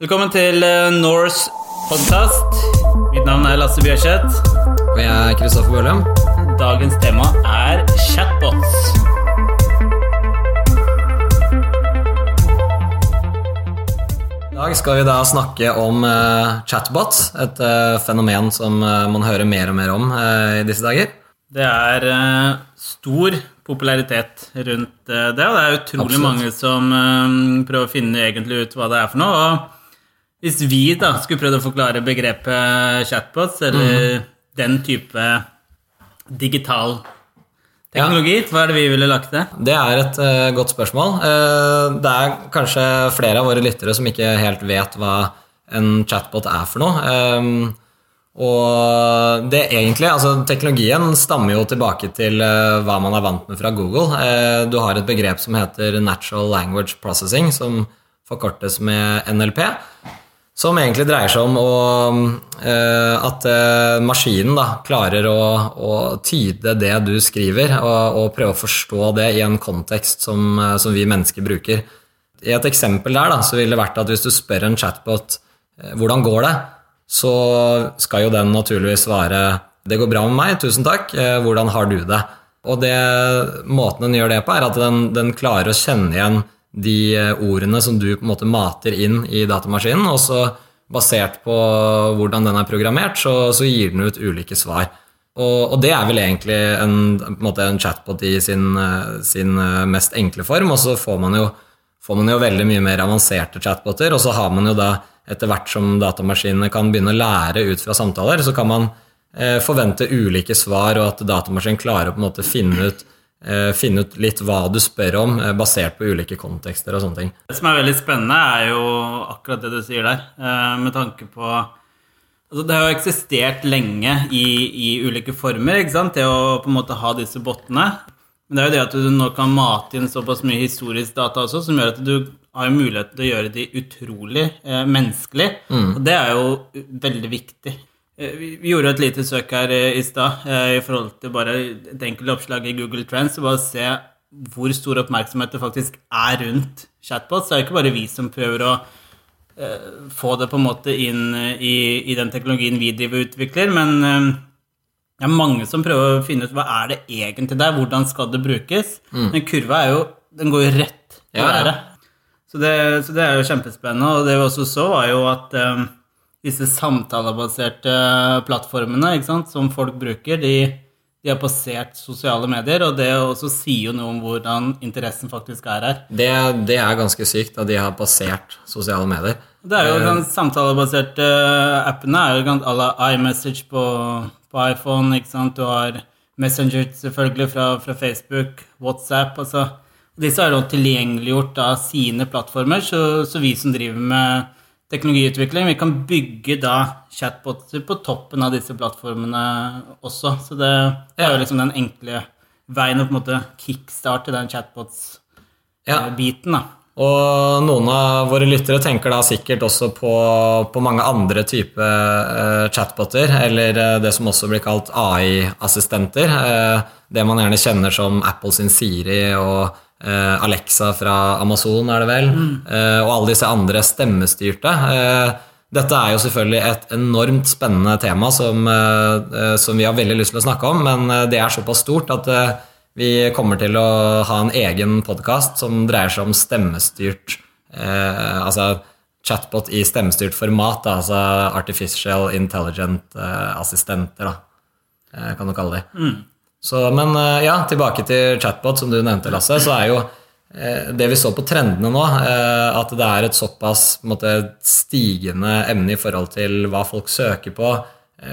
Velkommen til uh, Norse Podcast. Mitt navn er Lasse Bjørseth. Og jeg er Kristoffer Bøhlum. Dagens tema er chatbots. I dag skal vi da snakke om uh, chatbots, et uh, fenomen som man hører mer og mer om i disse dager. Det er stor popularitet rundt det, og det er utrolig Absolutt. mange som prøver å finne egentlig ut hva det er for noe. Og hvis vi da skulle prøvd å forklare begrepet chatbots, eller mm. den type digital Teknologi, ja. hva er det vi ville lagt til? Det er et uh, godt spørsmål. Uh, det er kanskje flere av våre lyttere som ikke helt vet hva en chatbot er for noe. Um, og det egentlig, altså Teknologien stammer jo tilbake til uh, hva man er vant med fra Google. du har et begrep som heter Natural Language Processing, som forkortes med NLP. Som egentlig dreier seg om å, uh, at uh, maskinen da, klarer å, å, tyde det du skriver, og, og, prøve å forstå det i en kontekst som, uh, som, vi mennesker bruker. I et eksempel der da, så ville det vært at hvis du spør en chatbot hvordan går det, så skal jo den naturligvis svare det går bra med meg, tusen takk, hvordan har du det? Og det, måten den gjør det på, er at den, den klarer å kjenne igjen de eh, ordene som du på en måte mater inn i datamaskinen, og så basert på hvordan den er programmert, så, så gir den ut ulike svar. Og, og, det er vel egentlig en, en, en chatbot i sin, eh, sin, eh, mest enkle form, og så får man, jo, får man jo veldig mye mer avanserte chatboter, og så har man jo da etter hvert som datamaskinene kan begynne å lære ut fra samtaler, så kan man eh, forvente ulike svar, og at datamaskinen klarer å på en måte finne ut finne ut litt hva du spør om, eh, basert på ulike kontekster og sånne ting. Det som er veldig spennende, er jo akkurat det du sier der, eh, med tanke på altså Det har jo eksistert lenge i, i, ulike former, ikke sant, det å på en måte ha disse bottene. Men det er jo det at du nå kan mate inn såpass mye historisk data også, som gjør at du har mulighet til å gjøre de utrolig eh, menneskelige. Mm. Og det er jo veldig viktig. Eh, vi gjorde et lite søk her eh, i stad eh, i forhold til bare et enkelt oppslag i Google Trends. og bare se hvor stor oppmerksomhet det faktisk er rundt chatbots. Det er ikke bare vi som prøver å få det på en måte inn i, i den teknologien vi driver og utvikler, men det er mange som prøver å finne ut hva er det egentlig der, hvordan skal det brukes. Mm. Men kurva er jo, den går jo rett på ja, ja. Så, det, så det er jo kjempespennende. Og det vi også så, var jo at disse samtalebaserte plattformene som folk bruker, de, de, har passert sosiale medier, og det også sier jo noe om hvordan interessen faktisk er her. Det, det er ganske sykt at de har passert sosiale medier. Det er jo eh, den samtalebaserte appene er jo à la iMessage på, på, iPhone, ikke sant. Du har Messenger selvfølgelig fra, fra Facebook, WhatsApp. altså Disse har jo tilgjengeliggjort av sine plattformer, så, så vi som driver med teknologiutvikling. Vi kan bygge da chatboter på toppen av disse plattformene også. Så det er jo liksom den enkle veien å på en måte kickstarte den chatbots-biten. da. Og noen av våre lyttere tenker da sikkert også på, på mange andre typer uh, chatboter, eller uh, det som også blir kalt AI-assistenter. Uh, det man gjerne kjenner som Apple sin Siri og Eh, Alexa fra Amazon, er det vel, mm. Eh, og alle disse andre stemmestyrte. Eh, dette er jo selvfølgelig et enormt spennende tema som, som, vi har veldig lyst til å snakke om, men det er såpass stort at vi kommer til å ha en egen podkast som dreier seg om stemmestyrt eh, Altså chatbot i stemmestyrt format, da, altså artificial intelligent eh, assistenter, da, kan du kalle det. Mm. Så, men eh, ja, tilbake til chatbot, som du nevnte, Lasse. Så er jo eh, det vi så på trendene nå, eh, at det er et såpass måte, stigende emne i forhold til hva folk søker på,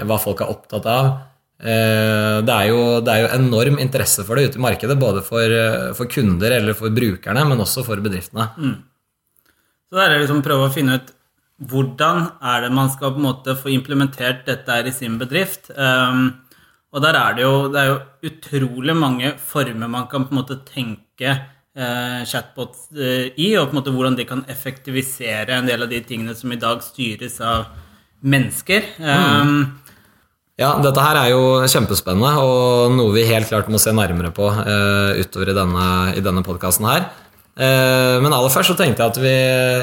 hva folk er opptatt av. Det er, jo, det er jo enorm interesse for det ute i markedet, både for, for kunder eller for brukerne, men også for bedriftene. Mm. Så det er det liksom prøve å finne ut hvordan er det man skal på en måte få implementert dette i sin bedrift. Um, og der er det jo, det er jo utrolig mange former man kan på en måte tenke eh, chatbots eh, i, og på en måte hvordan de kan effektivisere en del av de tingene som i dag styres av mennesker. Mm. Um, ja, dette her er jo kjempespennende, og noe vi helt klart må se nærmere på eh, utover i denne, i denne podkasten her. Eh, men aller først så tenkte jeg at vi,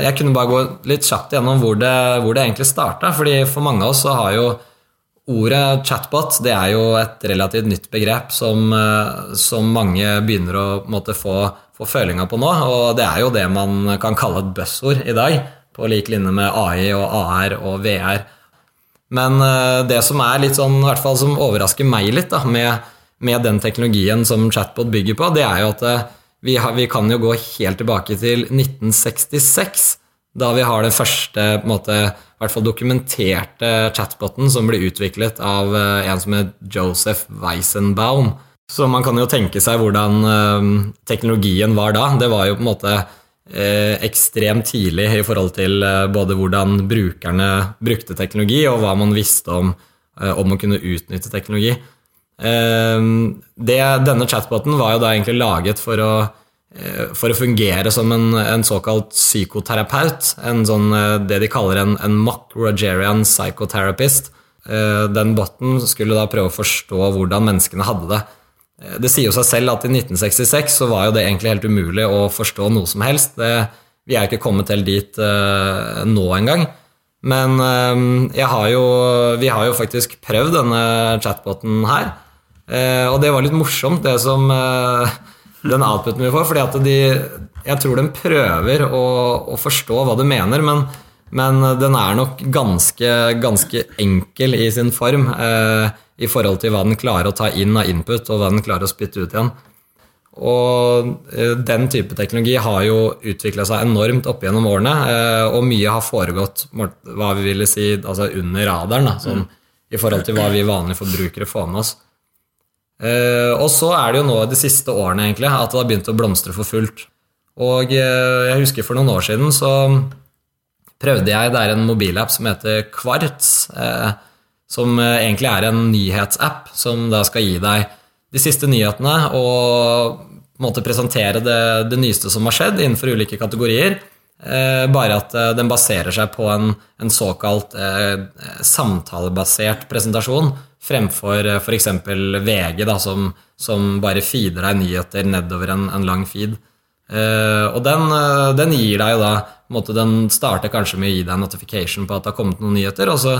jeg kunne bare gå litt kjapt gjennom hvor det, hvor det egentlig starta. fordi for mange av oss så har jo ordet chatbot det er jo et relativt nytt begrep som, eh, som mange begynner å måte, få, få følinga på nå. Og det er jo det man kan kalle et buzzord i dag, på lik linje med AI og AR og VR. Men eh, det som er litt sånn, hvert fall som overrasker meg litt da, med, med den teknologien som chatbot bygger på, det er jo at vi, har, vi, kan jo gå helt tilbake til 1966, da vi har den første på en måte, i hvert fall dokumenterte chatboten som ble utviklet av eh, en som het Joseph Weisenbaum. Så man kan jo tenke seg hvordan uh, teknologien var da. Det var jo på en måte uh, ekstremt tidlig i forhold til både hvordan brukerne brukte teknologi, og hva man visste om, om å kunne utnytte teknologi. Det, denne chatboten var jo da egentlig laget for å, eh, for å fungere som en, en, såkalt psykoterapeut. En sånn, eh, det de kaller en, en mock Rogerian psychotherapist. Eh, den botten skulle da prøve å forstå hvordan menneskene hadde det. Det sier jo seg selv at i 1966 så var jo det egentlig helt umulig å forstå noe som helst. Det, vi er ikke kommet helt dit nå engang. Men har jo, vi har jo faktisk prøvd denne chatboten her. Eh, og det var litt morsomt, det som eh, den outputen vi får. fordi at de, jeg tror de prøver å, å forstå hva du mener, men, men, den er nok ganske, ganske enkel i sin form eh, i forhold til hva den klarer å ta inn av input, og hva den klarer å spytte ut igjen. Og eh, den type teknologi har jo utvikla seg enormt opp gjennom årene, eh, og mye har foregått hva vi ville si, altså under radaren, da, sånn, i forhold til hva vi vanlige forbrukere får med oss. Eh, og så er det jo nå de siste årene egentlig, at det har begynt å blomstre for fullt. Og eh, jeg husker for noen år siden så prøvde jeg Det er en mobilapp som heter Kvarts. Eh, som egentlig er en nyhetsapp som da skal gi deg de siste nyhetene og på presentere det, det nyeste som har skjedd innenfor ulike kategorier. bare at den baserer seg på en, en såkalt samtalebasert presentasjon fremfor uh, f.eks. VG, da, som, som, bare feeder deg nyheter nedover en, en lang feed. Uh, og den, uh, den, gir deg jo da måte, Den starter kanskje med å gi deg en notification på at det har kommet noen nyheter, og så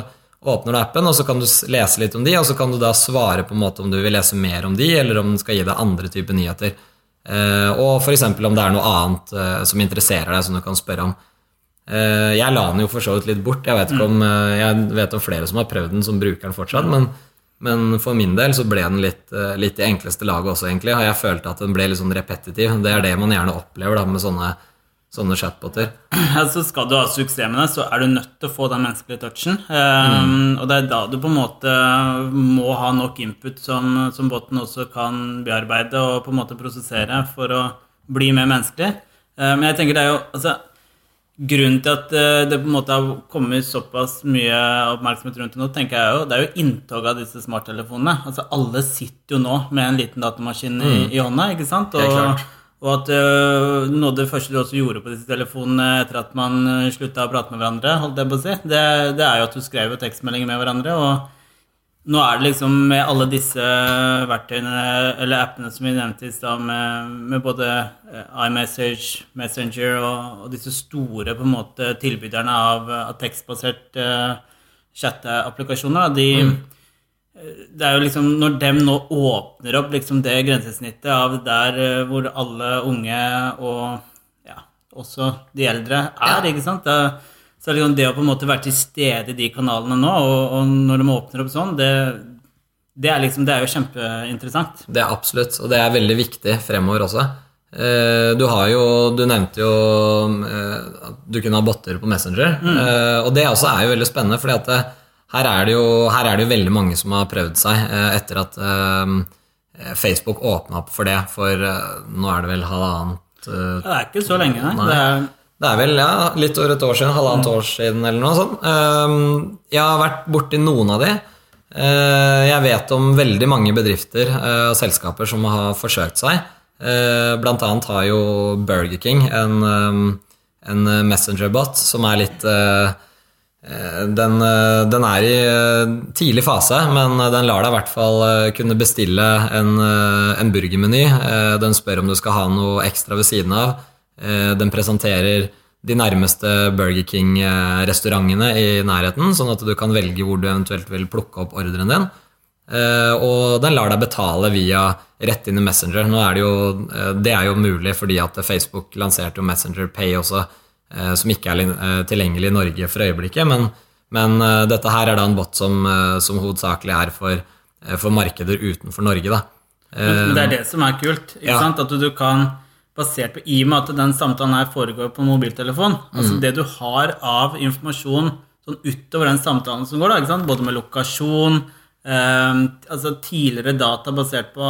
åpner du appen, og så kan du lese litt om de, og så kan du da svare på en måte om du vil lese mer om de, eller om den skal gi deg andre typer nyheter. Uh, og f.eks. om det er noe annet som interesserer deg, som du kan spørre om. jeg la den jo for så vidt litt bort. Jeg vet, ikke om, jeg vet om flere som har prøvd den, som bruker den fortsatt. men men for min del så ble den litt, eh, litt i enkleste laget også, egentlig. Og jeg følte at den ble litt sånn repetitiv. Det er det man gjerne opplever da, med sånne, sånne chatboter. Altså skal du ha suksess med det, så er du nødt til å få den menneskelige touchen. Um, mm. Og det er da du på en måte må ha nok input som, som boten også kan bearbeide og på en måte prosessere for å bli mer menneskelig. Uh, men jeg tenker det er jo altså, Grunnen til at eh, det på en måte har kommet såpass mye oppmerksomhet rundt det nå, tenker jeg jo, det er jo inntoget av disse smarttelefonene. Altså Alle sitter jo nå med en liten datamaskin i, mm. i hånda. ikke sant? Og, og at uh, noe av det første du også gjorde på disse telefonene etter at man eh, slutta å prate med hverandre, holdt jeg på å si, det, det er jo at du skrev jo tekstmeldinger med hverandre. og nå er det liksom med alle disse verktøyene, eller appene som vi nevnte i stad, med, med, både eh, iMessage, Messenger og, og, disse store på en måte tilbyderne av, av tekstbasert uh, chatteapplikasjoner, de mm. Eh, det er jo liksom Når dem nå åpner opp liksom det grensesnittet av der hvor alle unge og ja, også de eldre er, ja. ikke sant? Det, så liksom det å på en måte være til stede i de kanalene nå, og, og når de åpner opp sånn, det, det, er liksom, det er jo kjempeinteressant. Det er absolutt, og det er veldig viktig fremover også. Eh, du har jo Du nevnte jo eh, at du kunne ha botter på Messenger. Mm. Eh, og det også er jo veldig spennende, for her er, det jo, her er det jo veldig mange som har prøvd seg etter at Facebook åpna opp for det for nå er det vel halvannet Det er ikke så lenge, nei. nei. Det er det er vel ja, litt over et år siden, halvannet år siden eller noe sånt. Ehm, jeg har vært borti noen av de. Eh, jeg vet om veldig mange bedrifter eh, og selskaper som har forsøkt seg. Eh, blant annet har jo Burger King en, ehm, en messengerbot som er litt den, den, er i tidlig fase, men den lar deg i hvert fall kunne bestille en, en burgermeny. Den spør om du skal ha noe ekstra ved siden av. den presenterer de nærmeste Burger King-restaurantene i nærheten, sånn at du kan velge hvor du eventuelt vil plukke opp ordren din. Og den lar deg betale via rett inn i Messenger. Er det, jo, det er jo mulig fordi at Facebook lanserte jo Messenger Pay også, som ikke er tilgjengelig i Norge for øyeblikket. Men, men dette her er da en bot som, som hovedsakelig er for, for markeder utenfor Norge. da. Men det er det som er kult. Ja. sant? At du kan, basert på I og med at den samtalen her foregår på mobiltelefon altså Det du har av informasjon sånn utover den samtalen som går, da, både med lokasjon eh, altså Tidligere data basert på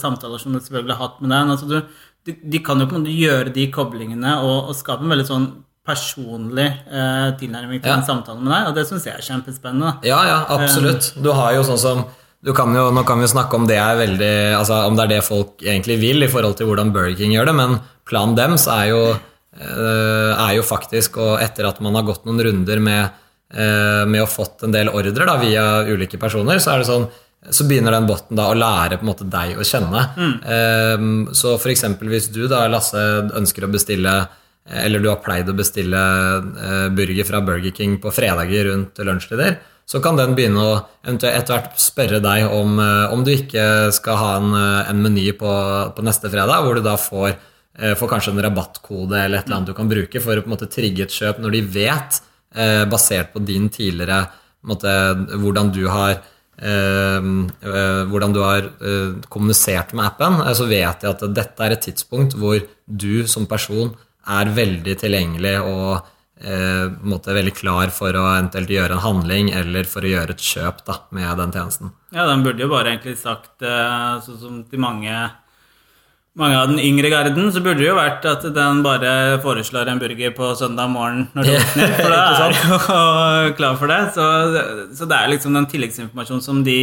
samtaler som du selvfølgelig har hatt med den altså du, de, de kan jo på en måte gjøre de koblingene og, og skape en veldig sånn personlig eh, tilnærming til Ja. den samtalen med deg, og det syns jeg er kjempespennende. Ja, ja, absolutt. Du har jo sånn som kan jo, Nå kan vi snakke om det er veldig Altså om det er det folk egentlig vil i forhold til hvordan Burger King gjør det, men planen deres er jo, eh, er jo faktisk, og etter at man har gått noen runder med, eh, med å fått en del ordrer da, via ulike personer, så er det sånn så begynner den botten da å lære på en måte deg å kjenne. Eh, så f.eks. hvis du da, Lasse, ønsker å bestille eller du har pleid å bestille eh, burger fra Burger King på fredager rundt lunsjtider, så kan den begynne å etter hvert spørre deg om, eh, om du ikke skal ha en, eh, en meny på, på neste fredag, hvor du da får, eh, får kanskje en rabattkode eller et eller annet du kan bruke for å på en måte trigge et kjøp når de vet, basert på din tidligere måte, hvordan du har hvordan du har kommunisert med appen, så vet jeg at dette er et tidspunkt hvor du som person er veldig tilgjengelig og måte veldig klar for å eventuelt gjøre en handling eller for å gjøre et kjøp da, med den tjenesten. Ja, den burde jo bare egentlig sagt, eh, sånn som til mange, mange av den yngre garden, så burde det jo vært at den bare foreslår en burger på søndag morgen når du åpner, for da er jo klar for det. Så, så det er liksom den tilleggsinformasjonen som de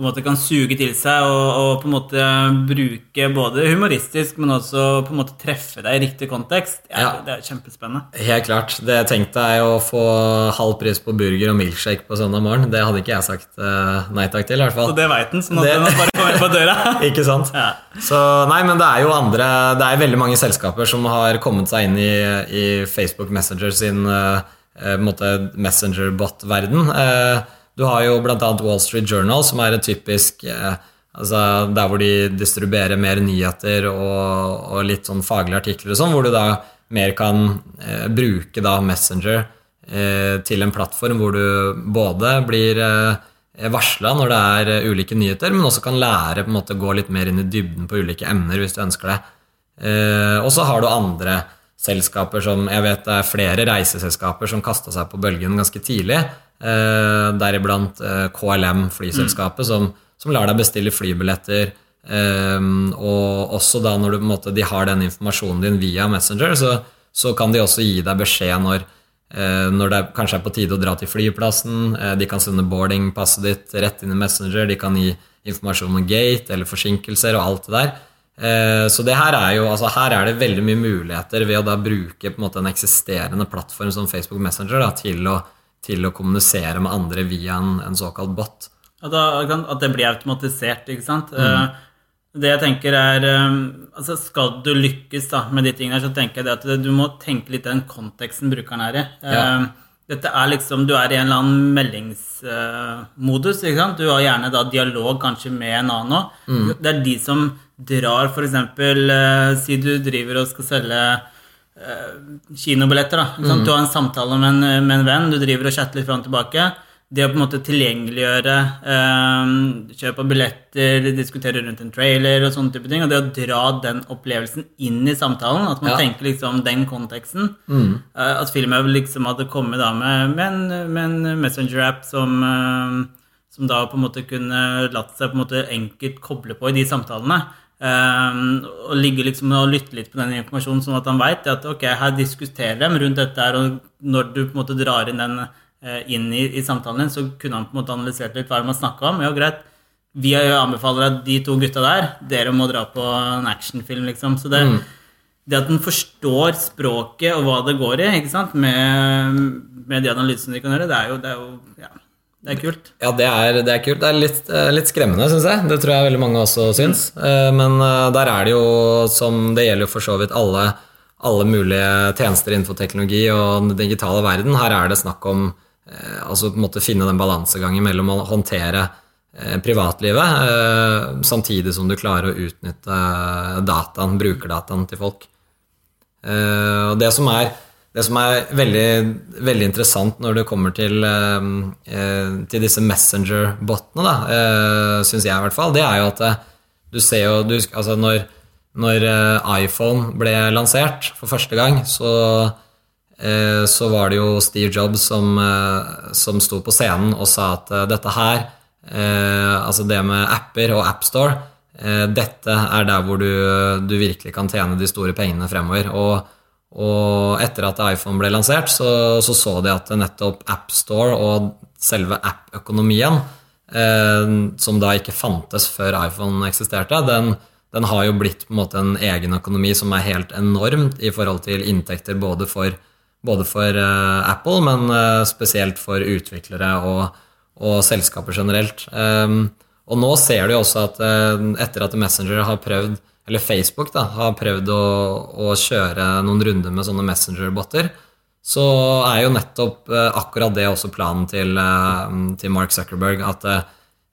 på en måte kan suge til seg og, og på en måte bruke både humoristisk, men også på en måte treffe deg i riktig kontekst. Ja, Ja. Det er kjempespennende. Helt klart. Det tenkte jeg å få halv pris på burger og milkshake på søndag morgen. Det hadde ikke jeg sagt eh, nei takk til, i hvert fall. Så det veit den, sånn at Det- den bare kommer på døra. Ikke sant? Ja. Så nei, men det er jo andre Det er veldig mange selskaper som har kommet seg inn i, i Facebook Messenger sin uh, uh, Messenger-bot-verden. Eh, du har jo bl.a. Wall Street Journal, som er en typisk eh, altså Der hvor de distribuerer mer nyheter og, og litt sånn faglige artikler og sånn, hvor du da mer kan eh, bruke da Messenger eh, til en plattform hvor du både blir eh, varsla når det er eh, ulike nyheter, men også kan lære på en måte gå litt mer inn i dybden på ulike emner hvis du ønsker det. Eh, og så har du andre selskaper som Jeg vet det er flere reiseselskaper som kasta seg på bølgen ganske tidlig. Eh, Deriblant eh, KLM, flyselskapet, som, som lar deg bestille flybilletter. Eh, og også da når du, på en måte, de har den informasjonen din via Messenger, så, så kan de også gi deg beskjed når når det er, kanskje er på tide å dra til flyplassen. De kan sende boardingpasset ditt rett inn i Messenger. De kan gi informasjon om gate eller forsinkelser og alt det der. Eh, så det her er jo, altså her er det veldig mye muligheter ved å da bruke på en måte en eksisterende plattform som Facebook Messenger da, til, å, til å kommunisere med andre via en, en såkalt bot. At, at det blir automatisert, ikke sant. Mm. Det jeg tenker er eh, altså Skal du lykkes da med de tingene så tenker jeg at du må tenke litt den konteksten brukeren er i. Eh, Ja. Dette er liksom, Du er i en eller annen meldingsmodus. ikke sant? Du har gjerne da dialog kanskje med en annen òg. Det er de som drar, f.eks. Uh, si du driver og skal selge eh, kinobilletter. da, sant? Du har en samtale med en, med en venn, du driver og chatter litt fram og tilbake. Det å på en måte tilgjengeliggjøre eh, kjøp av billetter, diskutere rundt en trailer og sånne type ting, og det å dra den opplevelsen inn i samtalen, at man Ja. tenker liksom den konteksten. Eh, at filmen liksom hadde kommet da med, med en, en Messenger-app som, eh, som da på en måte kunne latt seg på en måte enkelt koble på i de samtalene. Eh, og ligge liksom og lytte litt på den informasjonen, sånn at han veit at ok, her diskuterer de rundt dette her, og når du på en måte drar inn den uh, inn i, i samtalen din, så kunne han på en måte analysert litt hva man snakka om. Ja, greit. Vi anbefaler at de to gutta der, dere må dra på en actionfilm, liksom. Så det, det at den forstår språket og hva det går i, ikke sant, med, med de analysene de kan gjøre, det er jo, det er jo ja, det er kult. Ja, det er, det er kult. Det er litt, eh, litt skremmende, syns jeg. Det tror jeg veldig mange også syns. Eh, Men eh, der er det jo, som det gjelder for så vidt alle, alle mulige tjenester innenfor teknologi og den digitale verden. Her er det snakk om altså på en måte finne den balansegangen mellom å håndtere privatlivet samtidig som du klarer å utnytte dataen, brukerdataen til folk. Og det som er, det som er veldig, veldig, interessant når det kommer til, til disse messenger-botene, uh, syns jeg i hvert fall, det er jo at du ser jo du, altså når når eh, iPhone ble lansert for første gang, så, eh, så var det jo Steve Jobs som, eh, som sto på scenen og sa at dette her, altså det med apper og AppStore, dette er der hvor du, du, virkelig kan tjene de store pengene fremover. Og, og etter at iPhone ble lansert, så, så, så de at nettopp AppStore og selve app-økonomien, som da ikke fantes før iPhone eksisterte, den, den har jo blitt på en måte en egen økonomi som er helt enormt i forhold til inntekter både for, både for eh, Apple, men eh, spesielt for utviklere og, og selskaper generelt. Um, og nå ser du jo også at uh, etter at Messenger har prøvd, eller Facebook da, har prøvd å, å kjøre noen runder med sånne Messenger-botter, så er jo nettopp akkurat det også planen til, til Mark Zuckerberg. at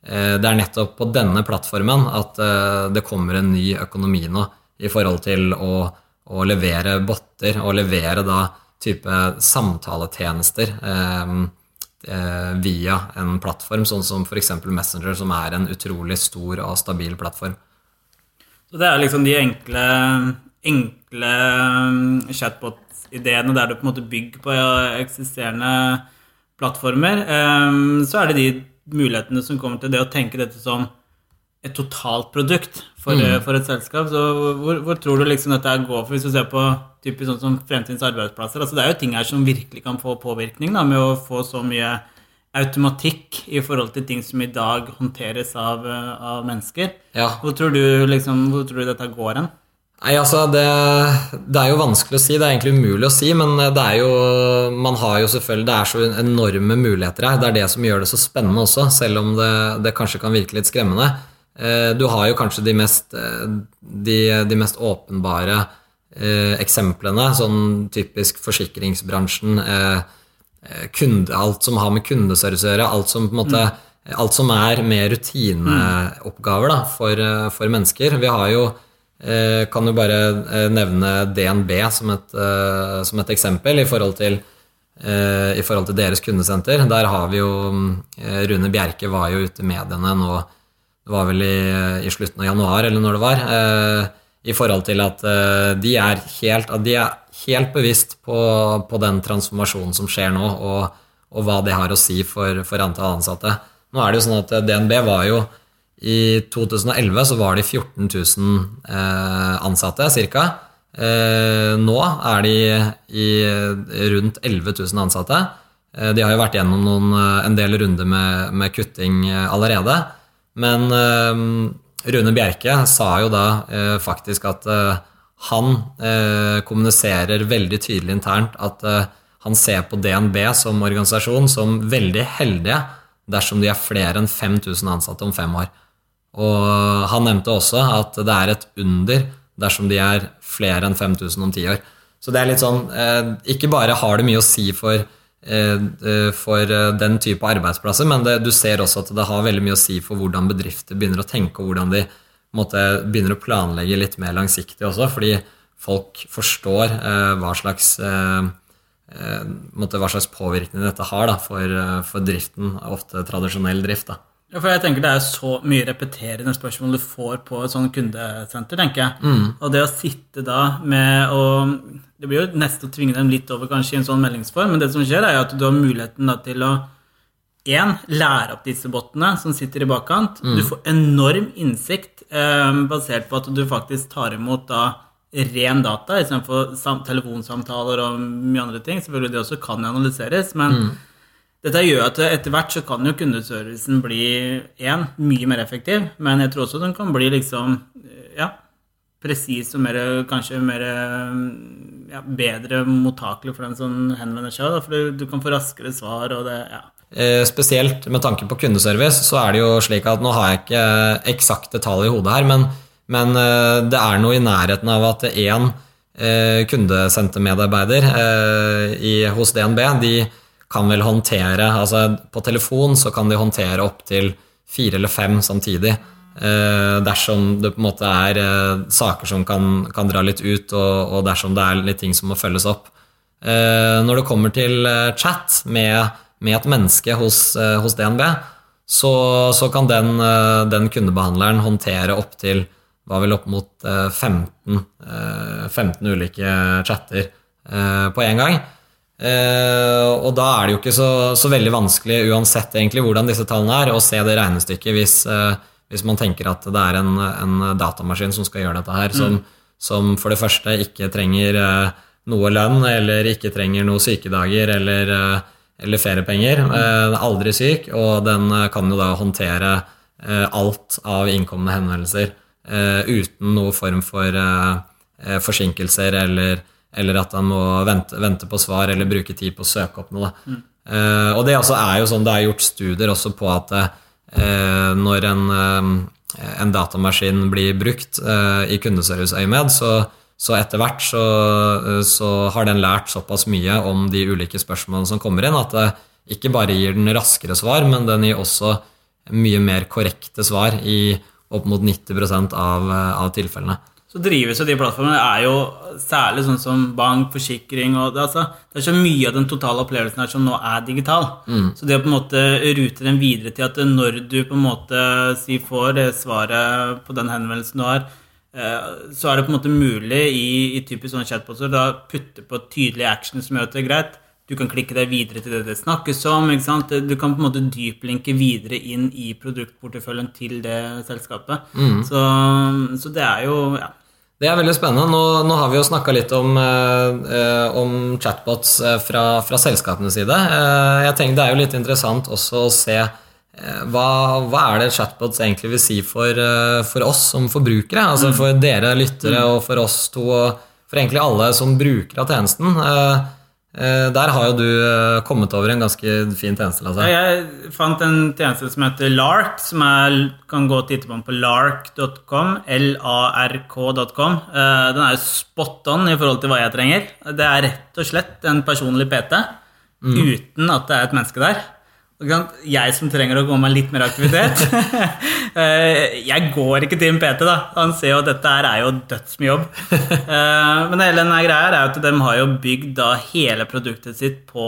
Eh, det er nettopp på denne plattformen at eh, det kommer en ny økonomi nå i forhold til å, å levere botter og levere da type samtaletjenester eh, eh, via en plattform, sånn som f.eks. Messenger, som er en utrolig stor og stabil plattform. Så det er liksom de enkle, enkle chatbot-ideene der du på en måte bygger på eksisterende plattformer. Så er det de mulighetene som kommer til det å tenke dette som et totalprodukt for, mm. for et selskap. Så hvor, hvor, tror du liksom dette går for, hvis du ser på typisk sånn som fremtidens arbeidsplasser? altså Det er jo ting her som virkelig kan få påvirkning da, med å få så mye automatikk i forhold til ting som i dag håndteres av, av mennesker. Ja. Hvor, tror du, liksom, hvor tror du dette går hen? Nei, altså det, det, er jo vanskelig å si. Det er egentlig umulig å si. Men det er jo Man har jo selvfølgelig Det er så enorme muligheter her. Det er det som gjør det så spennende også, selv om det, det kanskje kan virke litt skremmende. Eh, du har jo kanskje de mest, eh, de, de mest åpenbare eh, eksemplene, sånn typisk forsikringsbransjen, kunde, alt som har med kundeservice å gjøre, alt som på en måte. Alt som er med rutineoppgaver da, for, for mennesker. Vi har jo Eh, kan jo bare eh, nevne DNB som et, eh, som et eksempel i forhold, til, i forhold til deres kundesenter. Der har vi jo Rune Bjerke var jo ute i mediene nå Det var vel i, i slutten av januar, eller når det var. I forhold til at de er helt, at de er helt bevisst på, på, den transformasjonen som skjer nå, og, og, hva det har å si for, for antall ansatte. Nå er det jo sånn at DNB var jo i 2011 så var de 14 000 eh, ansatte ca. Eh, nå er de i rundt 11 000 ansatte. Eh, de har jo vært gjennom noen, en del runder med, med kutting allerede. Men Rune Bjerke sa jo da faktisk at han kommuniserer veldig tydelig internt at han ser på DNB som organisasjon som veldig heldige dersom de er flere enn 5000 ansatte om fem år. Og han nevnte også at det er et under dersom de er flere enn 5000 om ti år. Så det er litt sånn eh, Ikke bare har det mye å si for, eh, eh, for den type arbeidsplasser, men det, du ser også at det har veldig mye å si for hvordan bedrifter begynner å tenke, og hvordan de måtte, begynner å planlegge litt mer langsiktig også, fordi folk forstår hva slags måtte, hva slags påvirkning dette har da, for, for driften, ofte tradisjonell drift. da. Ja, for jeg tenker Det er så mye repeterende spørsmål du får på et sånt kundesenter. tenker jeg. Mm. Og det å sitte da med å Det blir jo nesten å tvinge dem litt over kanskje i en sånn meldingsform, men det som skjer, er at du har muligheten da til å en, lære opp disse bottene som sitter i bakkant. Mm. Du får enorm innsikt eh, basert på at du faktisk tar imot da ren data istedenfor telefonsamtaler og mye andre ting. Selvfølgelig det også kan analyseres, men mm dette gjør at etter hvert så kan jo kundeservicen bli én, mye mer effektiv, men jeg tror også den kan bli liksom ja, presis og mer, kanskje mer ja, bedre mottakelig for den som henvender seg. Da, for du kan få raskere svar og det ja. Eh, spesielt med tanke på kundeservice så er det jo slik at nå har jeg ikke eksakte tall i hodet her, men, men eh, det er noe i nærheten av at én kundesentermedarbeider eh, hos DNB, de kan vel håndtere altså På telefon så kan de håndtere opptil fire eller fem samtidig. Dersom det på en måte er saker som kan, kan, dra litt ut, og, og, dersom det er litt ting som må følges opp. Når det kommer til chat med, med, et menneske hos, eh, hos DNB, så, så, kan den, eh, den kundebehandleren håndtere opptil var vel opp mot 15, 15 ulike chatter på én gang. Og da er det jo ikke så, så, veldig vanskelig uansett egentlig hvordan disse tallene er, å se det regnestykket hvis, hvis man tenker at det er en, en, datamaskin som skal gjøre dette her, mm. som, som, for det første ikke trenger noe lønn, eller ikke trenger noen sykedager eller, eller feriepenger. Mm. aldri syk, og den kan jo da håndtere alt av innkomne henvendelser uten noe form for forsinkelser eller eller at han må vente, vente, på svar eller bruke tid på å søke opp noe. Mm. Og det er jo sånn, det er gjort studier også på at når en, en, datamaskin blir brukt i kundeserviceøyemed, så, så etter hvert så, så, har den lært såpass mye om de ulike spørsmålene som kommer inn, at det ikke bare gir den raskere svar, men den gir også mye mer korrekte svar i opp mot 90% av, av tilfellene så drives jo de plattformene er jo særlig sånn som bank, forsikring og det, altså, det er så mye av den totale opplevelsen her som nå er digital. Mm. Så det å på en måte rute den videre til at når du på en måte si, får det svaret på den henvendelsen du har, eh, så er det på en måte mulig i, i typisk sånne chatboter da putte på tydelige action som gjør at det er greit. Du kan klikke deg videre til det det snakkes om. ikke sant? Du kan på en måte dyplinke videre inn i produktporteføljen til det selskapet. Mm. Så, så, det er jo ja, det er veldig spennende. Nå, nå har vi jo snakka litt om, eh, om chatbots eh, fra, fra, selskapenes side. Eh, jeg tenker Det er jo litt interessant også å se eh, hva, hva, er det chatbots egentlig vil si for, eh, for oss som forbrukere? Altså mm. for dere lyttere og for oss to og for egentlig alle som bruker av tjenesten. Eh, Eh, der har jo du eh, kommet over en ganske fin tjeneste. Altså. Jeg fant en tjeneste som heter Lark, som jeg kan gå og titte på på lark.com. L-a-r-k.com. Eh, den er jo spot on i forhold til hva jeg trenger. Det er rett og slett en personlig PT mm. uten at det er et menneske der. Jeg som trenger å gå med litt mer aktivitet. Eh, jeg går ikke til en PT, da. Han ser jo at dette her er jo dødsmye jobb. Eh, men hele denne greia er at de har jo bygd da hele produktet sitt på,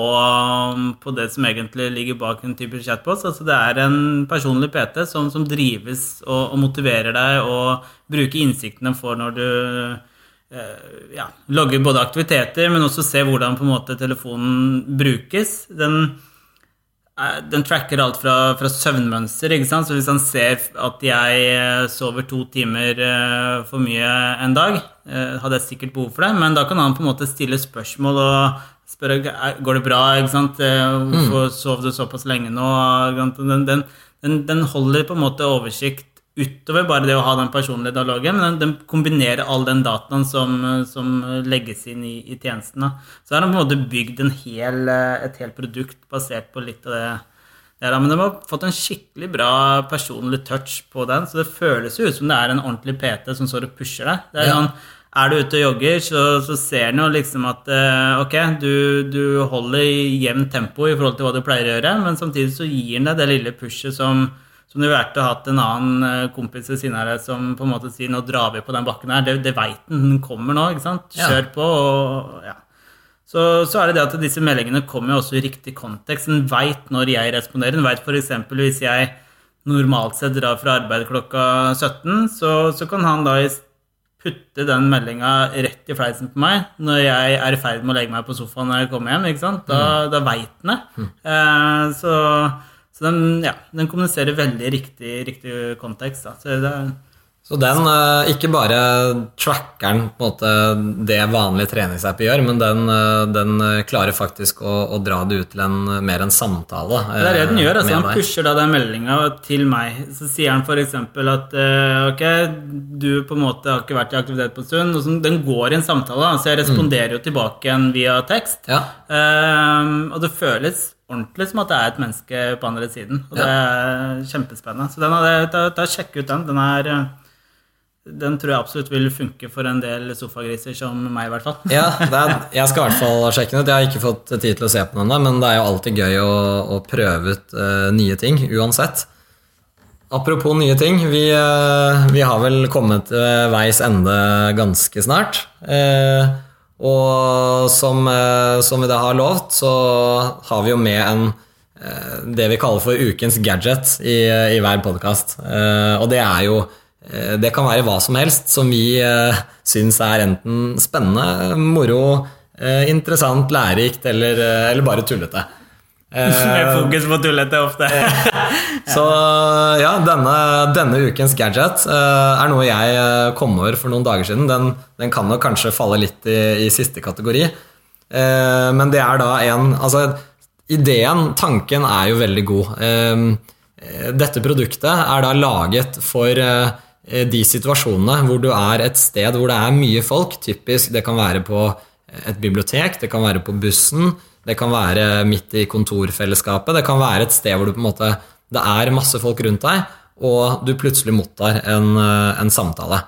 på det som egentlig ligger bak en type chatbot. Altså det er en personlig PT som, som drives og, og, motiverer deg og bruker innsiktene for når du eh, ja, logger både aktiviteter, men også ser hvordan på en måte telefonen brukes. Den den tracker alt fra, fra, søvnmønster. Så hvis han ser at jeg eh, sover to timer eh, for mye en dag, hadde jeg sikkert behov for det, men da kan han på en måte stille spørsmål og spørre går det bra. sant? Hvorfor mm. sov du såpass lenge nå? Den, den, den holder på en måte oversikt utover bare det å ha den personlige dialogen, men den, kombinerer all den dataen som, som legges inn i, i tjenestene. Så har de på en måte bygd en hel, et helt produkt basert på litt av det. Ja, men de har fått en skikkelig bra personlig touch på den, så det føles jo ut som det er en ordentlig PT som står og pusher deg. Det er, ja. sånn, er du ute og jogger, så, så ser en jo liksom at eh, ok, du, du holder jevnt tempo i forhold til hva du pleier å gjøre, men samtidig så gir den deg det lille pushet som som det vært å ha en annen eh, kompis ved siden av deg som på en måte sier 'nå drar vi på den bakken her'. Det, det veit den. Den kommer nå. ikke sant? Kjør ja. på. og ja. Så, så, er det det at disse meldingene kommer jo også i riktig kontekst. Den veit når jeg responderer. Den veit f.eks. hvis jeg normalt sett drar fra arbeid klokka 17, så, så kan han da putte den meldinga rett i fleisen på meg når jeg er i ferd med å legge meg på sofaen når jeg kommer hjem. ikke sant? Da, mm. veit den det. Mm. Eh, så så den, ja, den kommuniserer veldig riktig, riktig kontekst. Da. Så, det, så den uh, ikke bare tracker den på en måte det vanlige treningsappet gjør, men den, uh, den klarer faktisk å, å, dra det ut til en, mer en samtale. Det er det den gjør. altså Han pusher da den meldinga til meg. Så sier han f.eks. at ok, du på en måte har ikke vært i aktivitet på en stund. Og den går i en samtale, så jeg responderer jo tilbake igjen via tekst. Ja. og det føles ordentlig som at det er et menneske på andre siden. Og det er kjempespennende. Så den hadde, da, da sjekk ut den. Den er, den tror jeg absolutt vil funke for en del sofagriser som meg, i hvert fall. Ja, er, jeg skal i hvert fall sjekke den ut. Jeg har ikke fått tid til å se på den ennå, men det er jo alltid gøy å, å prøve ut uh, nye ting, uansett. Apropos nye ting, vi, uh, vi har vel kommet til veis ende ganske snart. Uh, og som, som, vi da har lovt, så har vi jo med en det vi kaller for ukens gadget i, i hver podkast. og det er jo Eh, det kan være hva som helst som vi syns er enten spennende, moro, interessant, lærerikt eller, eller bare tullete. Med fokus på tullete ofte. så ja, denne, denne, ukens gadget er noe jeg kom over for noen dager siden. Den, den kan nok kanskje falle litt i, i siste kategori. men det er da en Altså, ideen, tanken, er jo veldig god. dette produktet er da laget for Eh, de situasjonene hvor du er et sted hvor det er mye folk, typisk det kan være på et bibliotek, det kan være på bussen, det kan være midt i kontorfellesskapet, det kan være et sted hvor du på en måte, det er masse folk rundt deg, og du plutselig mottar en, eh, en samtale.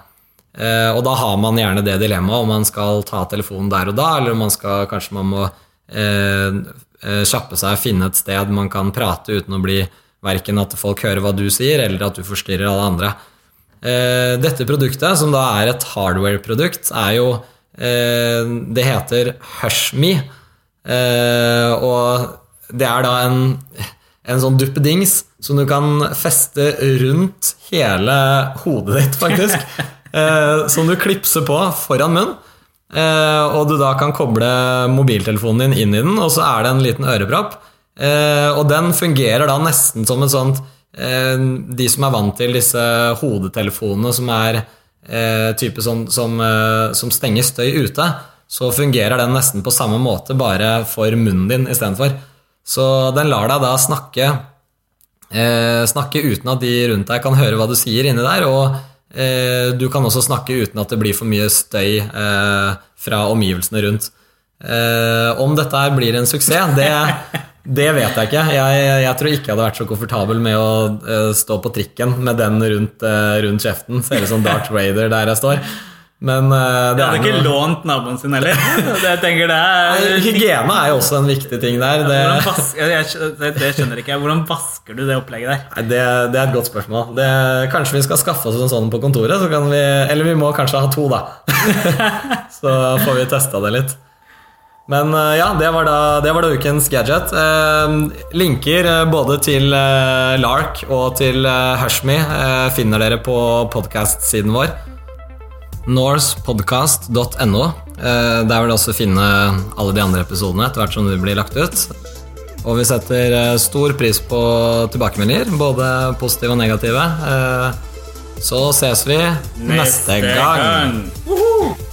Eh, og da har man gjerne det dilemmaet om man skal ta telefonen der og da, eller om man skal, kanskje man må eh, kjappe seg, finne et sted man kan prate uten å bli verken at folk hører hva du sier, eller at du forstyrrer alle andre. Eh, dette produktet, som da er et hardware-produkt, er jo eh, Det heter Hushme. Eh, og det er da en, en sånn duppedings som du kan feste rundt hele hodet ditt, faktisk. som du klipser på foran munn. og du da kan koble mobiltelefonen din inn i den, og så er det en liten ørepropp. og den fungerer da nesten som et sånt Eh, de som er vant til disse hodetelefonene som er eh, type sånn, som, eh, som, stenger støy ute, så fungerer den nesten på samme måte, bare for munnen din istedenfor. Så den lar deg da snakke, eh, snakke uten at de rundt deg kan høre hva du sier inni der, og eh, du kan også snakke uten at det blir for mye støy eh, fra omgivelsene rundt. om dette her blir en suksess, det det vet jeg ikke. Jeg, jeg, tror ikke jeg hadde vært så komfortabel med å uh, stå på trikken med den rundt, uh, rundt kjeften. Ser ut som Darth Raider der jeg står. Men uh, det Jeg hadde ikke lånt naboen sin heller. det, det er... Hygiene er jo også en viktig ting der. Det... Vasker, jeg, det skjønner ikke jeg. Hvordan vasker du det opplegget der? Nei, det, det, er et godt spørsmål. kanskje vi skal skaffe oss en sånn på kontoret? Vi, eller vi må kanskje ha to, da. så får vi testa det litt. Men eh, ja, det var da, det var da ukens gadget. Eh, linker eh, både til Lark og til Hushme finner dere på podkast-siden vår. Norspodcast.no. Der vil du også finne alle de andre episodene etter hvert som de blir lagt ut. Og vi setter stor pris på tilbakemeldinger, både positive og negative. Så ses vi neste, neste gang. gang.